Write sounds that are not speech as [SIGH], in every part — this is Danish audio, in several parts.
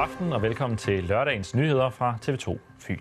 aften og velkommen til lørdagens nyheder fra TV2 Fyn.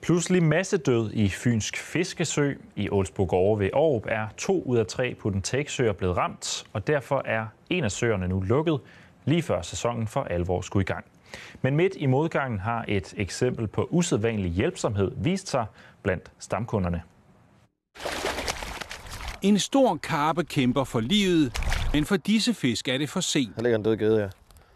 Pludselig massedød i Fynsk Fiskesø i Ålsbogårde ved Aarhus er to ud af tre Putten-Take-søer blevet ramt, og derfor er en af søerne nu lukket, lige før sæsonen for alvor skulle i gang. Men midt i modgangen har et eksempel på usædvanlig hjælpsomhed vist sig blandt stamkunderne. En stor karpe kæmper for livet, men for disse fisk er det for sent. Der ligger en død gede, ja.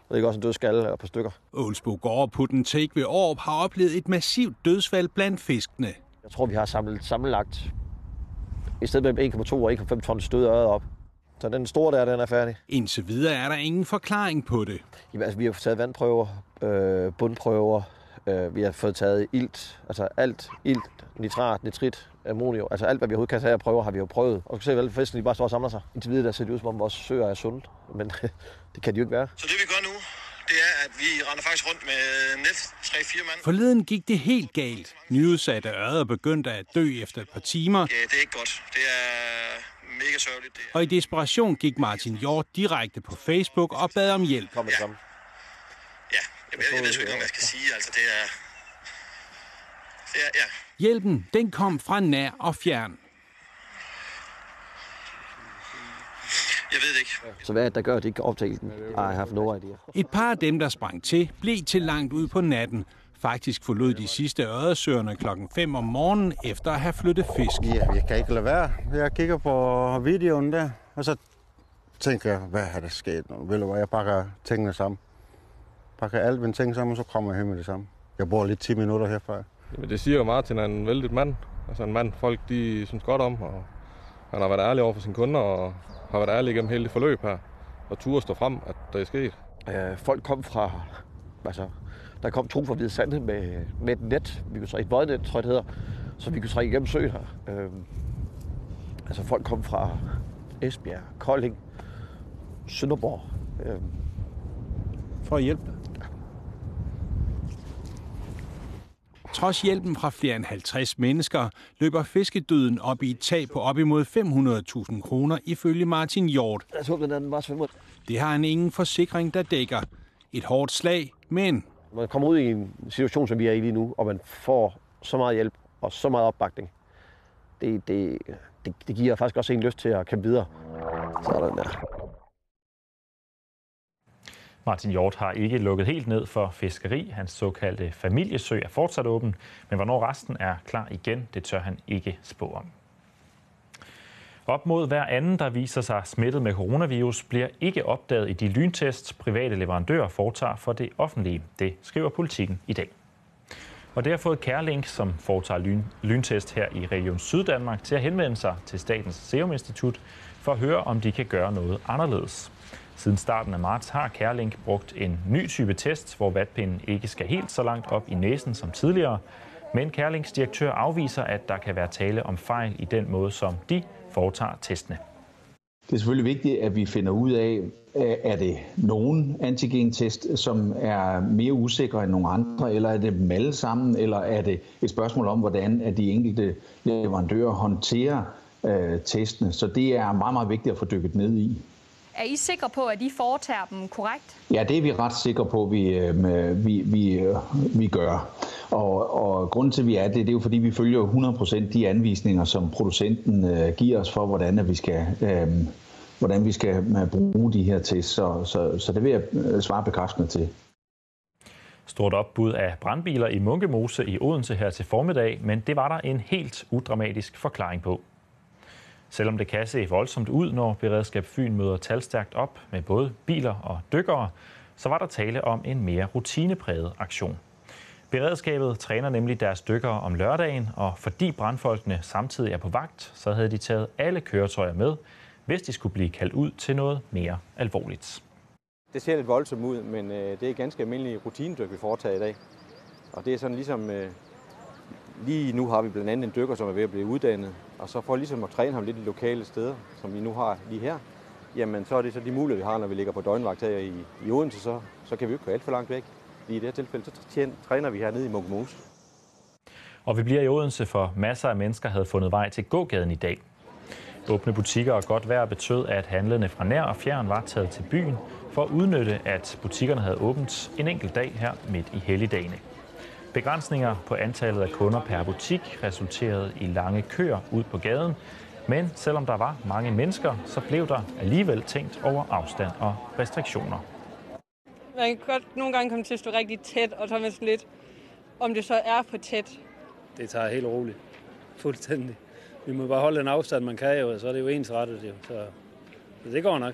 Der ligger også en død skalle eller et par stykker. Ålsbo Gård Putten Take ved Aarup har oplevet et massivt dødsfald blandt fiskene. Jeg tror, vi har samlet, sammenlagt i stedet mellem 1,2 og 1,5 tons døde øret op. Så den store der, den er færdig. Indtil videre er der ingen forklaring på det. Jamen, altså, vi har taget vandprøver, øh, bundprøver, øh, vi har fået taget ilt, altså alt, ilt, nitrat, nitrit, ammonium, altså alt, hvad vi overhovedet kan tage af prøver, har vi jo prøvet. Og kan se, at fiskene de bare står og samler sig. Indtil videre, der ser det ud, som om vores søer er sunde, men [LAUGHS] det kan de jo ikke være. Så det vi gør nu, det er, at vi render faktisk rundt med net 3-4 mand. Forleden gik det helt galt. Nyudsatte ører begyndte at dø efter et par timer, Ja, det er ikke godt. Det er mega sørgeligt. Det er. og i desperation gik Martin Hjort direkte på Facebook og bad om hjælp. Kom med det samme. Ja, jeg, jeg, jeg ved sgu ikke, hvad jeg skal sige. Altså, det er... Er, ja. Hjælpen, den kom fra nær og fjern. Jeg ved det ikke. Så hvad er det, der gør, at de ikke kan optage den? I have no idea. Et par af dem, der sprang til, blev til langt ud på natten. Faktisk forlod de sidste øresøerne klokken 5 om morgenen efter at have flyttet fisk. Ja, jeg kan ikke lade være. Jeg kigger på videoen der, og så tænker jeg, hvad har der sket? nu? Ved du hvad, jeg pakker tingene sammen. Pakker alt mine ting sammen, og så kommer jeg hen med det samme. Jeg bor lige 10 minutter herfra. Jamen, det siger jo Martin er en vældig mand. Altså en mand, folk de synes godt om, og han har været ærlig over for sine kunder, og har været ærlig gennem hele det forløb her. Og turde stå frem, at det er sket. Øh, folk kom fra, altså, der kom to fra Hvide Sande med, med et net, vi kunne trække, et vådnet, tror jeg det hedder, så vi kunne trække igennem søen her. Øh, altså folk kom fra Esbjerg, Kolding, Sønderborg. Øh, for at hjælpe. Trods hjælpen fra flere end 50 mennesker, løber fiskedøden op i et tag på op imod 500.000 kroner ifølge Martin Hjort. Det har han ingen forsikring, der dækker. Et hårdt slag, men man kommer ud i en situation, som vi er i lige nu, og man får så meget hjælp og så meget opbakning, det, det, det, det giver faktisk også en lyst til at kæmpe videre. Sådan der. Martin Hjort har ikke lukket helt ned for fiskeri. Hans såkaldte familiesø er fortsat åben, men hvornår resten er klar igen, det tør han ikke spå om. Op mod hver anden, der viser sig smittet med coronavirus, bliver ikke opdaget i de lyntests, private leverandører foretager for det offentlige. Det skriver politikken i dag. Og det har fået Kærlink, som foretager lyn, lyntest her i Region Syddanmark, til at henvende sig til Statens Serum Institut for at høre, om de kan gøre noget anderledes. Siden starten af marts har Kærlink brugt en ny type test, hvor vatpinden ikke skal helt så langt op i næsen som tidligere. Men Kærlinks direktør afviser, at der kan være tale om fejl i den måde, som de foretager testene. Det er selvfølgelig vigtigt, at vi finder ud af, er det nogen antigentest, som er mere usikre end nogle andre, eller er det dem alle sammen, eller er det et spørgsmål om, hvordan at de enkelte leverandører håndterer øh, testene. Så det er meget, meget vigtigt at få dykket ned i. Er I sikre på, at I foretager dem korrekt? Ja, det er vi ret sikre på, at vi, øh, vi, vi, øh, vi gør. Og, og grunden til, at vi er det, det er jo fordi, vi følger 100% de anvisninger, som producenten øh, giver os for, hvordan at vi skal, øh, hvordan vi skal øh, bruge de her tests. Så, så, så det vil jeg svare bekræftende til. Stort opbud af brandbiler i Munkemose i Odense her til formiddag, men det var der en helt udramatisk forklaring på. Selvom det kan se voldsomt ud, når Beredskab Fyn møder talstærkt op med både biler og dykkere, så var der tale om en mere rutinepræget aktion. Beredskabet træner nemlig deres dykkere om lørdagen, og fordi brandfolkene samtidig er på vagt, så havde de taget alle køretøjer med, hvis de skulle blive kaldt ud til noget mere alvorligt. Det ser lidt voldsomt ud, men øh, det er ganske almindelige rutinedyk, vi foretager i dag. Og det er sådan ligesom, øh, lige nu har vi blandt andet en dykker, som er ved at blive uddannet, og så for ligesom at træne ham lidt i lokale steder, som vi nu har lige her, jamen så er det så de muligheder, vi har, når vi ligger på døgnvagt her i, i Odense, så, så kan vi jo ikke køre alt for langt væk. Lige i det her tilfælde, så tjen- træner vi hernede i Munkmose. Og vi bliver i Odense, for masser af mennesker havde fundet vej til gågaden i dag. Åbne butikker og godt vejr betød, at handlende fra nær og fjern var taget til byen for at udnytte, at butikkerne havde åbent en enkelt dag her midt i helligdagene. Begrænsninger på antallet af kunder per butik resulterede i lange køer ud på gaden, men selvom der var mange mennesker, så blev der alligevel tænkt over afstand og restriktioner. Man kan godt nogle gange komme til at stå rigtig tæt, og så er man sådan lidt, om det så er for tæt. Det tager helt roligt. Fuldstændig. Vi må bare holde en afstand, man kan jo, og så er det jo ens rettet. Jo. Så, så det går nok.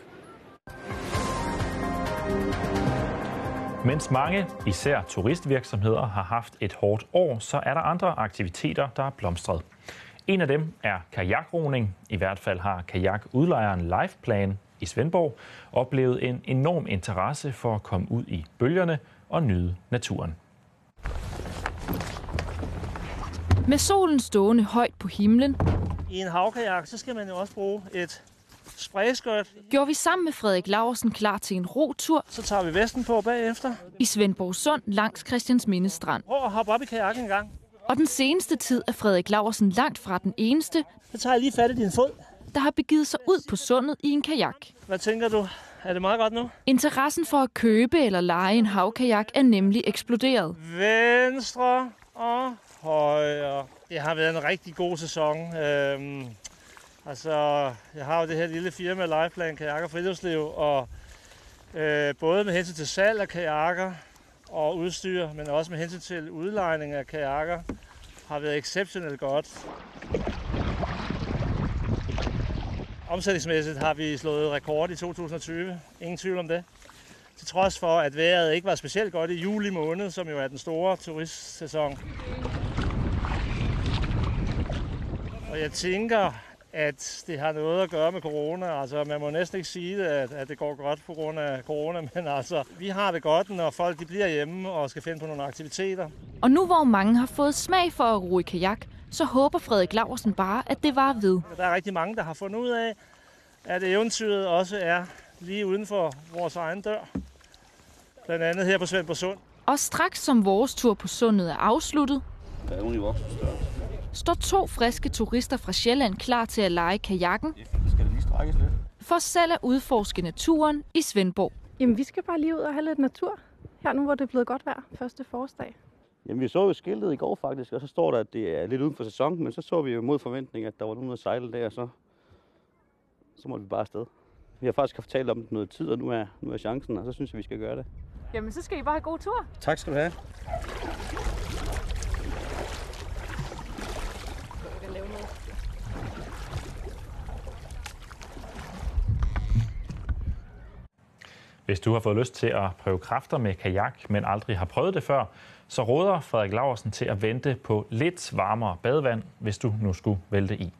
Mens mange, især turistvirksomheder, har haft et hårdt år, så er der andre aktiviteter, der er blomstret. En af dem er kajakroning. I hvert fald har kajakudlejeren Lifeplan i Svendborg oplevet en enorm interesse for at komme ud i bølgerne og nyde naturen. Med solen stående højt på himlen, I en havkajak, så skal man jo også bruge et sprayskørt. gjorde vi sammen med Frederik Laursen klar til en rotur Så tager vi vesten på bagefter. i Svendborg Sund langs Christiansminde Strand. Prøv at hoppe op i kajakken en gang. Og den seneste tid er Frederik Laursen langt fra den eneste, Så tager jeg lige fat i din fod. der har begivet sig ud på sundet i en kajak. Hvad tænker du? Er det meget godt nu? Interessen for at købe eller lege en havkajak er nemlig eksploderet. Venstre og højre. Det har været en rigtig god sæson. Øhm, altså, jeg har jo det her lille firma Lifeplan Kajak og Friluftsliv, og øh, både med hensyn til salg af kajakker og udstyr, men også med hensyn til udlejning af kajakker, har været exceptionelt godt. Omsætningsmæssigt har vi slået rekord i 2020. Ingen tvivl om det. Til trods for, at vejret ikke var specielt godt i juli måned, som jo er den store turistsæson. Og jeg tænker, at det har noget at gøre med corona. Altså, man må næsten ikke sige, at, at det går godt på grund af corona, [LAUGHS] men altså, vi har det godt, når folk de bliver hjemme og skal finde på nogle aktiviteter. Og nu hvor mange har fået smag for at ro i kajak, så håber Frederik Laursen bare, at det var ved. Der er rigtig mange, der har fundet ud af, at eventyret også er lige uden for vores egen dør. Blandt andet her på Svendborg Sund. Og straks som vores tur på sundet er afsluttet, Der er hun i voksenstørrelse. Står to friske turister fra Sjælland klar til at lege kajakken Skal lige strækkes lidt? for selv at udforske naturen i Svendborg. Jamen, vi skal bare lige ud og have lidt natur. Her nu, hvor det er blevet godt vejr. Første forårsdag. Jamen, vi så jo skiltet i går faktisk, og så står der, at det er lidt uden for sæson, men så så vi jo mod forventning, at der var nogen der sejle der, og så, så måtte vi bare afsted. Vi har faktisk haft talt om det noget tid, og nu er, nu er chancen, og så synes jeg, vi skal gøre det. Jamen, så skal I bare have god tur. Tak skal du have. Hvis du har fået lyst til at prøve kræfter med kajak, men aldrig har prøvet det før, så råder Frederik Laursen til at vente på lidt varmere badevand, hvis du nu skulle vælte i.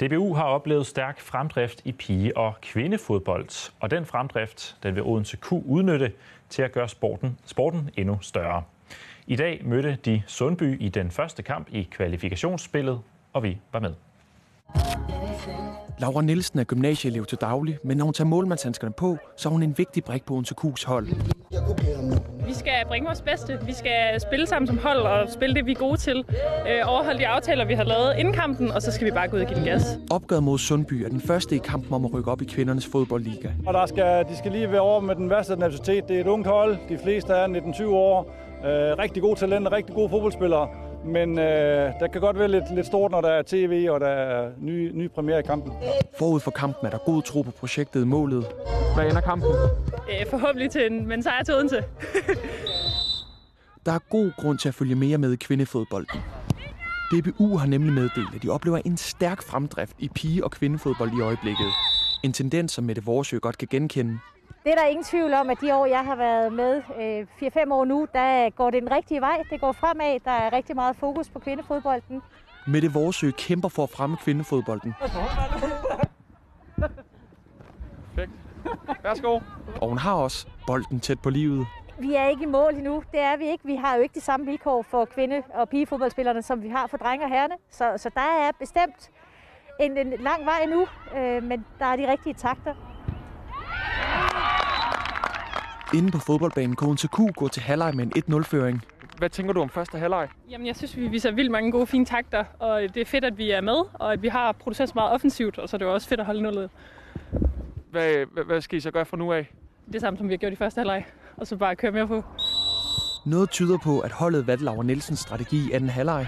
DBU har oplevet stærk fremdrift i pige- og kvindefodbold, og den fremdrift den vil Odense Q udnytte til at gøre sporten, sporten endnu større. I dag mødte de Sundby i den første kamp i kvalifikationsspillet, og vi var med. Laura Nielsen er gymnasieelev til daglig, men når hun tager målmandshandskerne på, så er hun en vigtig brik på Odense Q's hold. Vi skal bringe vores bedste. Vi skal spille sammen som hold og spille det, vi er gode til. Øh, overholde de aftaler, vi har lavet inden kampen, og så skal vi bare gå ud og give den gas. Opgøret mod Sundby er den første i kampen om at rykke op i kvindernes fodboldliga. Og der skal, de skal lige være over med den værste nervøsitet. Det er et ungt hold. De fleste er 19-20 år. Øh, rigtig gode talenter, rigtig gode fodboldspillere. Men øh, der kan godt være lidt, lidt stort, når der er tv og der er nye, nye premiere i kampen. Forud for kampen er der god tro på projektet målet. Hvad ender kampen? Øh, forhåbentlig til en, men sejr til Odense. Der er god grund til at følge mere med i kvindefodbolden. DBU har nemlig meddelt, at de oplever en stærk fremdrift i pige- og kvindefodbold i øjeblikket. En tendens, som Mette Vorsø godt kan genkende. Det er der ingen tvivl om, at de år, jeg har været med, øh, 4-5 år nu, der går det den rigtige vej. Det går fremad. Der er rigtig meget fokus på kvindefodbolden. Mette Vorsø kæmper for at fremme kvindefodbolden, Perfekt. Værsgo. og hun har også bolden tæt på livet. Vi er ikke i mål endnu. Det er vi ikke. Vi har jo ikke de samme vilkår for kvinde- og pigefodboldspillerne, som vi har for drenge og herrene. Så, så der er bestemt en, en lang vej endnu, øh, men der er de rigtige takter. Inde på fodboldbanen kunne Q gå til halvleg med en 1-0-føring. Hvad tænker du om første halvleg? Jamen, jeg synes, vi viser vildt mange gode, fine takter, og det er fedt, at vi er med, og at vi har produceret så meget offensivt, og så er det jo også fedt at holde nullet. Hvad, hvad, hvad skal I så gøre fra nu af? Det samme, som vi har gjort i første halvleg, og så bare køre mere på. Noget tyder på, at holdet valgte Laura Nielsens strategi i anden halvleg.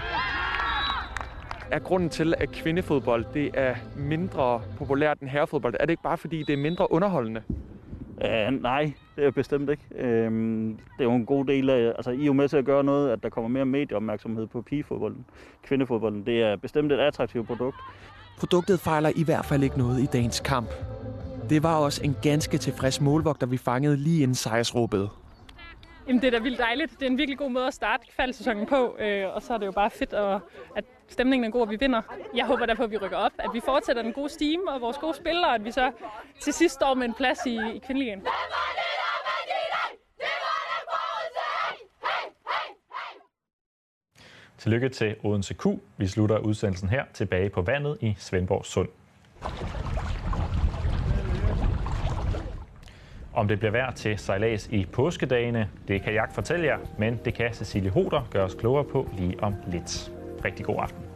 Er grunden til, at kvindefodbold det er mindre populært end herrefodbold, er det ikke bare fordi, det er mindre underholdende? Uh, nej, det er bestemt ikke. Uh, det er jo en god del af, altså I er jo med til at gøre noget, at der kommer mere medieopmærksomhed på pigefodbolden, kvindefodbolden. Det er bestemt et attraktivt produkt. Produktet fejler i hvert fald ikke noget i dagens kamp. Det var også en ganske tilfreds målvogter, vi fangede lige inden sejrsråbet. Jamen, det er da vildt dejligt. Det er en virkelig god måde at starte kvaldsæsonen på, øh, og så er det jo bare fedt, at, at stemningen er god, og vi vinder. Jeg håber derfor, at vi rykker op, at vi fortsætter den gode stime og vores gode spillere, og at vi så til sidst står med en plads i, i kvindeligen. Tillykke til Odense Q. Vi slutter udsendelsen her tilbage på vandet i Svendborg Sund. Om det bliver værd til sejlads i påskedagene, det kan jeg ikke fortælle jer, men det kan Cecilie Hoder gøre os klogere på lige om lidt. Rigtig god aften.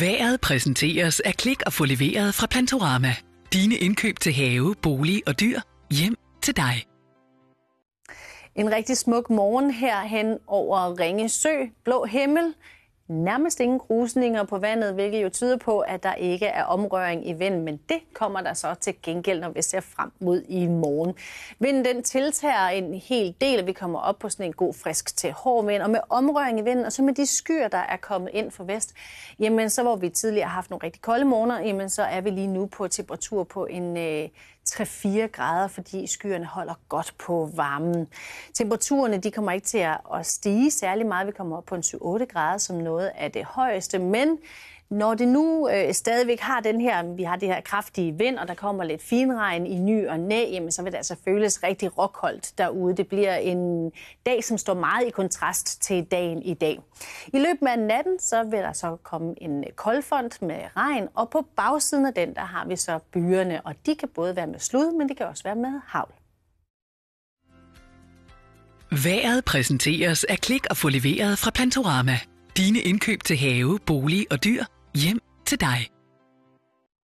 Været præsenteres af Klik og få leveret fra Plantorama. Dine indkøb til have, bolig og dyr hjem til dig. En rigtig smuk morgen herhen over Ringe Sø. Blå himmel. Nærmest ingen grusninger på vandet, hvilket jo tyder på, at der ikke er omrøring i vinden, men det kommer der så til gengæld, når vi ser frem mod i morgen. Vinden den tiltager en hel del, og vi kommer op på sådan en god frisk til hård vind, og med omrøring i vinden, og så med de skyer, der er kommet ind fra vest, jamen så hvor vi tidligere har haft nogle rigtig kolde morgener, jamen så er vi lige nu på temperatur på en øh, 3-4 grader, fordi skyerne holder godt på varmen. Temperaturerne de kommer ikke til at stige særlig meget. Vi kommer op på en 7-8 grader som noget af det højeste, men når det nu øh, stadigvæk har den her, vi har det her kraftige vind, og der kommer lidt finregn i ny og næ, jamen, så vil det altså føles rigtig råkoldt derude. Det bliver en dag, som står meget i kontrast til dagen i dag. I løbet af natten, så vil der så komme en koldfront med regn, og på bagsiden af den, der har vi så byerne, og de kan både være med slud, men det kan også være med havl. Været præsenteres af Klik og få leveret fra Plantorama. Dine indkøb til have, bolig og dyr hjem til dig.